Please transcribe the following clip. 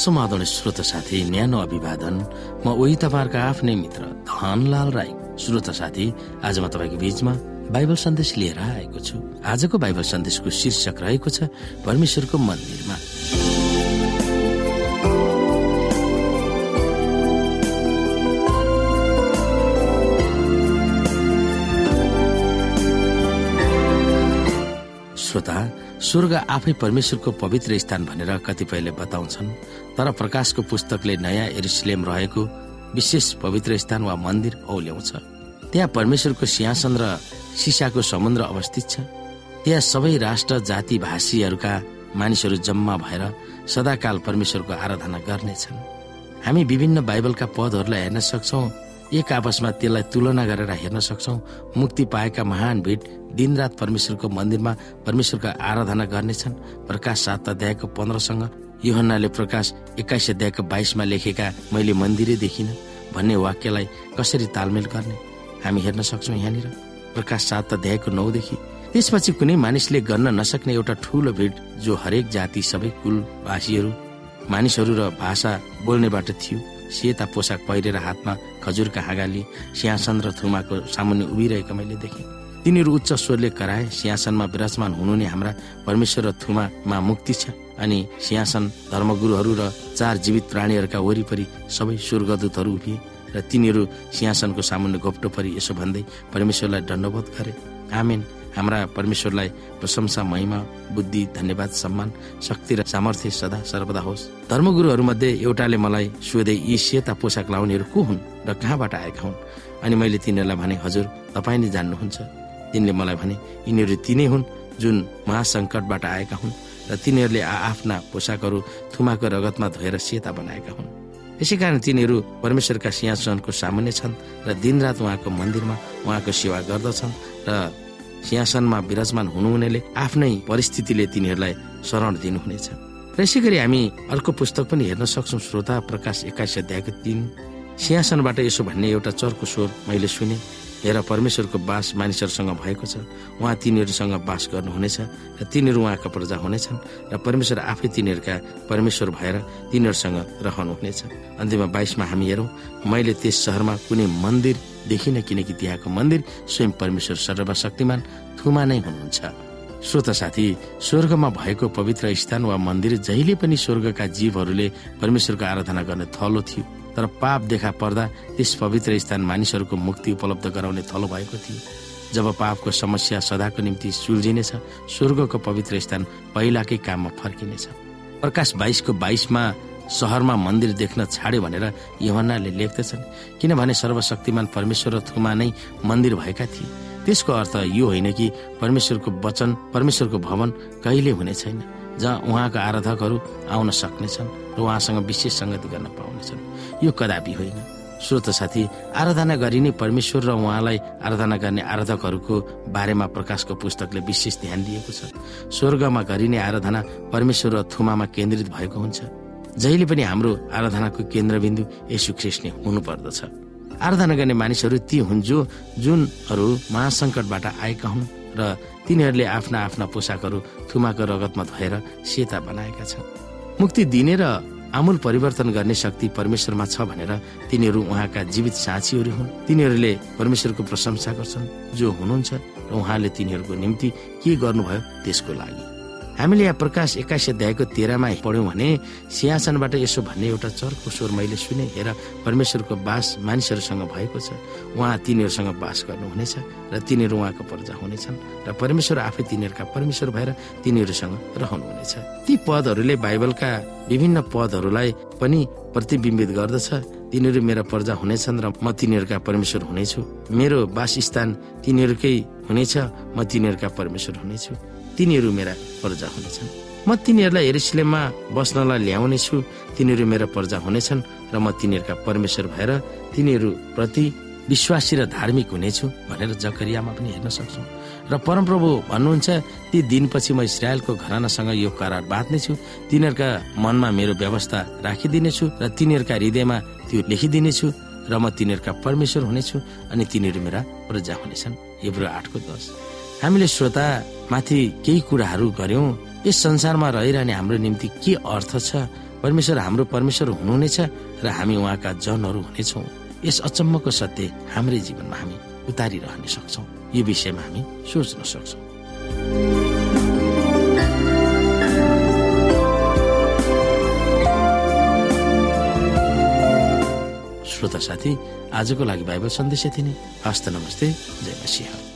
समाधान श्रोत साथी न्यानो अभिवादन। म उही तपाईँहरूको आफ्नै मित्र धनलाल राई। श्रोत साथी आज म तपाईँको बीचमा बाइबल सन्देश लिएर आएको छु। आजको बाइबल सन्देशको शीर्षक रहेको छ परमेश्वरको मन्दिरमा। श्रोता स्वर्ग आफै परमेश्वरको पवित्र स्थान भनेर कतिपयले बताउँछन् तर प्रकाशको पुस्तकले नयाँ एरुसलेम रहेको विशेष पवित्र स्थान वा मन्दिर औल्याउँछ। त्यहाँ परमेश्वरको सिंहासन र सिसाको समुद्र अवस्थित छ। त्यहाँ सबै राष्ट्र जाति भाषीहरूका मानिसहरू जम्मा भएर सदाकाल परमेश्वरको आराधना गर्नेछन्। हामी विभिन्न बाइबलका पदहरूलाई हेर्न सक्छौ एक आपसमा त्यसलाई तुलना गरेर हेर्न सक्छौ। मुक्ति पाएका महान भिड दिनरात परमेश्वरको मन्दिरमा परमेश्वरको आराधना गर्नेछन्। प्रकाश सात अध्यायको पन्ध्रसँग योहन्नाले प्रकाश एक्काइस अध्यायको बाइसमा लेखेका मैले मन्दिरै देखिन भन्ने वाक्यलाई कसरी तालमेल गर्ने? हामी हेर्न सक्छौ यहाँनिर। प्रकाश सात अध्यायको नौदेखि त्यसपछि कुनै मानिसले गर्न नसक्ने एउटा ठूलो भिड जो हरेक जाति सबै कुलवासीहरू मानिसहरू र भाषा बोल्नेबाट थियो सेता पोसाक पहिरेर हातमा खजुरका हाँगाली सिंहासन र थुमाको सामुन्ने उभिरहेको मैले देखेँ। तिनीहरू उच्च स्वरले कराए सिंहासनमा विराजमान हुनु नै हाम्रा परमेश्वर र थुमामा मुक्ति छ अनि सिंहासन धर्मगुरुहरू र चार जीवित प्राणीहरूका वरिपरि सबै स्वर्गदूतहरू उभिए र तिनीहरू सिंहासनको सामुन्ने घोप्टो परि यसो भन्दै परमेश्वरलाई दण्डबोध गरे। आमेन। हाम्रा परमेश्वरलाई प्रशंसा महिमा बुद्धि धन्यवाद सम्मान शक्ति र सामर्थ्य सदा सर्वदा होस्। धर्मगुरुहरू मध्ये एउटाले मलाई सोधे यी सेता पोसाक लाउनेहरू को हुन् र कहाँबाट आएका हुन्? अनि मैले तिनीहरूलाई भने हजुर तपाईँ नै जान्नुहुन्छ। तिनले मलाई भने यिनीहरू तिनै हुन् जुन महासङ्कटबाट आएका हुन् र तिनीहरूले आफ्ना पोसाकहरू थुमाको रगतमा धोएर सेता बनाएका हुन्। यसै कारण तिनीहरू परमेश्वरका सिंहासनको सामान्य छन् र दिनरात उहाँको मन्दिरमा उहाँको सेवा गर्दछन् र सिंहासनमा विराजमान हुनुहुनेले आफ्नै परिस्थितिले तिनीहरूलाई शरण दिनुहुनेछ। र यसै गरी हामी अर्को पुस्तक पनि हेर्न सक्छौँ श्रोता प्रकाश एक्काइस अध्यायको तिन। सिंहासनबाट यसो भन्ने एउटा चर्को स्वर मैले सुने। हेर परमेश्वरको बास मानिसहरूसँग भएको छ। उहाँ तिनीहरूसँग बास गर्नुहुनेछ र तिनीहरू उहाँका प्रजा हुनेछन् र परमेश्वर आफै तिनीहरूका परमेश्वर भएर तिनीहरूसँग रहनुहुनेछ। अन्तिममा बाइसमा हामी हेरौँ मैले त्यस सहरमा कुनै मन्दिर देखिनँ किनकि त्यहाँको मन्दिर स्वयं परमेश्वर सर्वशक्तिमान थुमा नै हुनुहुन्छ। श्रोत साथी स्वर्गमा भएको पवित्र स्थान वा मन्दिर जहिले पनि स्वर्गका जीवहरूले परमेश्वरको आराधना गर्ने थलो थियो। तर पाप देखा पर्दा त्यस पवित्र स्थान मानिसहरूको मुक्ति उपलब्ध गराउने थलो भएको थियो। जब पापको समस्या सदाको निम्ति सुल्झिनेछ स्वर्गको पवित्र स्थान पहिलाकै काममा फर्किनेछ। प्रकाश बाइसको बाइसमा सहरमा मन्दिर देख्न छाड्यो भनेर यवनाले लेख्दछन् किनभने सर्वशक्तिमान परमेश्वर थुमा नै मन्दिर भएका थिए। त्यसको अर्थ यो होइन कि परमेश्वरको वचन परमेश्वरको भवन कहिले हुने छैन। जहाँ उहाँका आराधकहरू आउन सक्नेछन् र उहाँसँग विशेष सङ्गति गर्न पाउनेछन्। यो कदापि होइन। श्रोत साथी आराधना गरिने परमेश्वर र उहाँलाई आराधना गर्ने आराधकहरूको बारेमा प्रकाशको पुस्तकले विशेष ध्यान दिएको छ। स्वर्गमा गरिने आराधना परमेश्वर र थुमामा केन्द्रित भएको हुन्छ। जहिले पनि हाम्रो आराधनाको केन्द्रबिन्दु यसु ख्रिस्ट नै हुनुपर्दछ। आराधना गर्ने मानिसहरू ती हुन् जो जुनहरू महासङ्कटबाट आएका हुन् र तिनीहरूले आफ्ना आफ्ना पोसाकहरू थुमाको रगतमा धोएर सेता बनाएका छन्। मुक्ति दिने र आमूल परिवर्तन गर्ने शक्ति परमेश्वरमा छ भनेर तिनीहरू उहाँका जीवित साक्षीहरू हुन्। तिनीहरूले परमेश्वरको प्रशंसा गर्छन्। जो हुनुहुन्छ र उहाँले तिनीहरूको निम्ति के गर्नुभयो त्यसको लागि। हामीले यहाँ प्रकाश एक्काइस अध्यायको तेह्रमा पढ्यौँ भने सिंहासनबाट यसो भन्ने एउटा चर्को स्वर मैले सुने हेर परमेश्वरको बास मानिसहरूसँग भएको छ। उहाँ तिनीहरूसँग बास गर्नुहुनेछ र तिनीहरू उहाँको प्रजा हुनेछन् र परमेश्वर आफै तिनीहरूका परमेश्वर भएर तिनीहरूसँग रहनुहुनेछ। ती पदहरूले बाइबलका विभिन्न पदहरूलाई पनि प्रतिबिम्बित गर्दछ। तिनीहरू मेरा प्रजा हुनेछन् र म तिनीहरूका परमेश्वर हुनेछु। मेरो वासस्थान तिनीहरूकै हुनेछ म तिनीहरूका परमेश्वर हुनेछु। तिनीहरू मेरा प्रजा हुनेछन्। म तिनीहरूलाई हेरिसलेममा बस्नलाई ल्याउने छु। तिनीहरू मेरा प्रजा हुनेछन् र म तिनीहरूका परमेश्वर भएर तिनीहरू प्रति विश्वासी र धार्मिक हुनेछु भनेर जकरियामा पनि हेर्न सक्छौ। र परमप्रभु भन्नुहुन्छ ती दिनपछि म इसरायलको घरानासँग यो करार बाँध्नेछु। तिनीहरूका मनमा मेरो व्यवस्था राखिदिनेछु र तिनीहरूका हृदयमा त्यो लेखिदिनेछु र म तिनीहरूका परमेश्वर हुनेछु अनि तिनीहरू मेरा प्रजा हुनेछन्। हिब्रो आठको दस। हामीले श्रोता माथि केही कुराहरू गर्यौं यस संसारमा रहिरहने हाम्रो निम्ति के अर्थ छ? परमेश्वर हाम्रो परमेश्वर हुनुहुनेछ र हामी उहाँका जनहरू हुनेछौँ। यस अचम्मको सत्य हाम्रै जीवनमा हामी उतारिरहन सक्छौ। यो विषयमा हामी सोच्न सक्छौँ। श्रोता साथी आजको लागि बाइबल सन्देश यति नै। हस्त नमस्ते। जय मसिंह।